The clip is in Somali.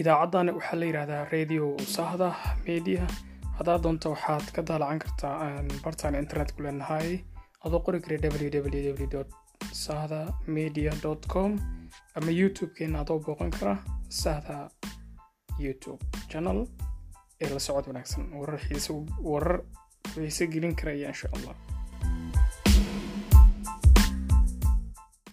idaacaddan waxaa la yidhahdaa radio sahda media. Haddaad doonto waxaad ka daalacan kartaa bartaan internet ku leenahay. Adoo qori kara www sahda media com ama youtube-keena adoo booqan kara sahda youtube channel ee la socod wanaagsan. Warar xiise gelin karaya insha allah.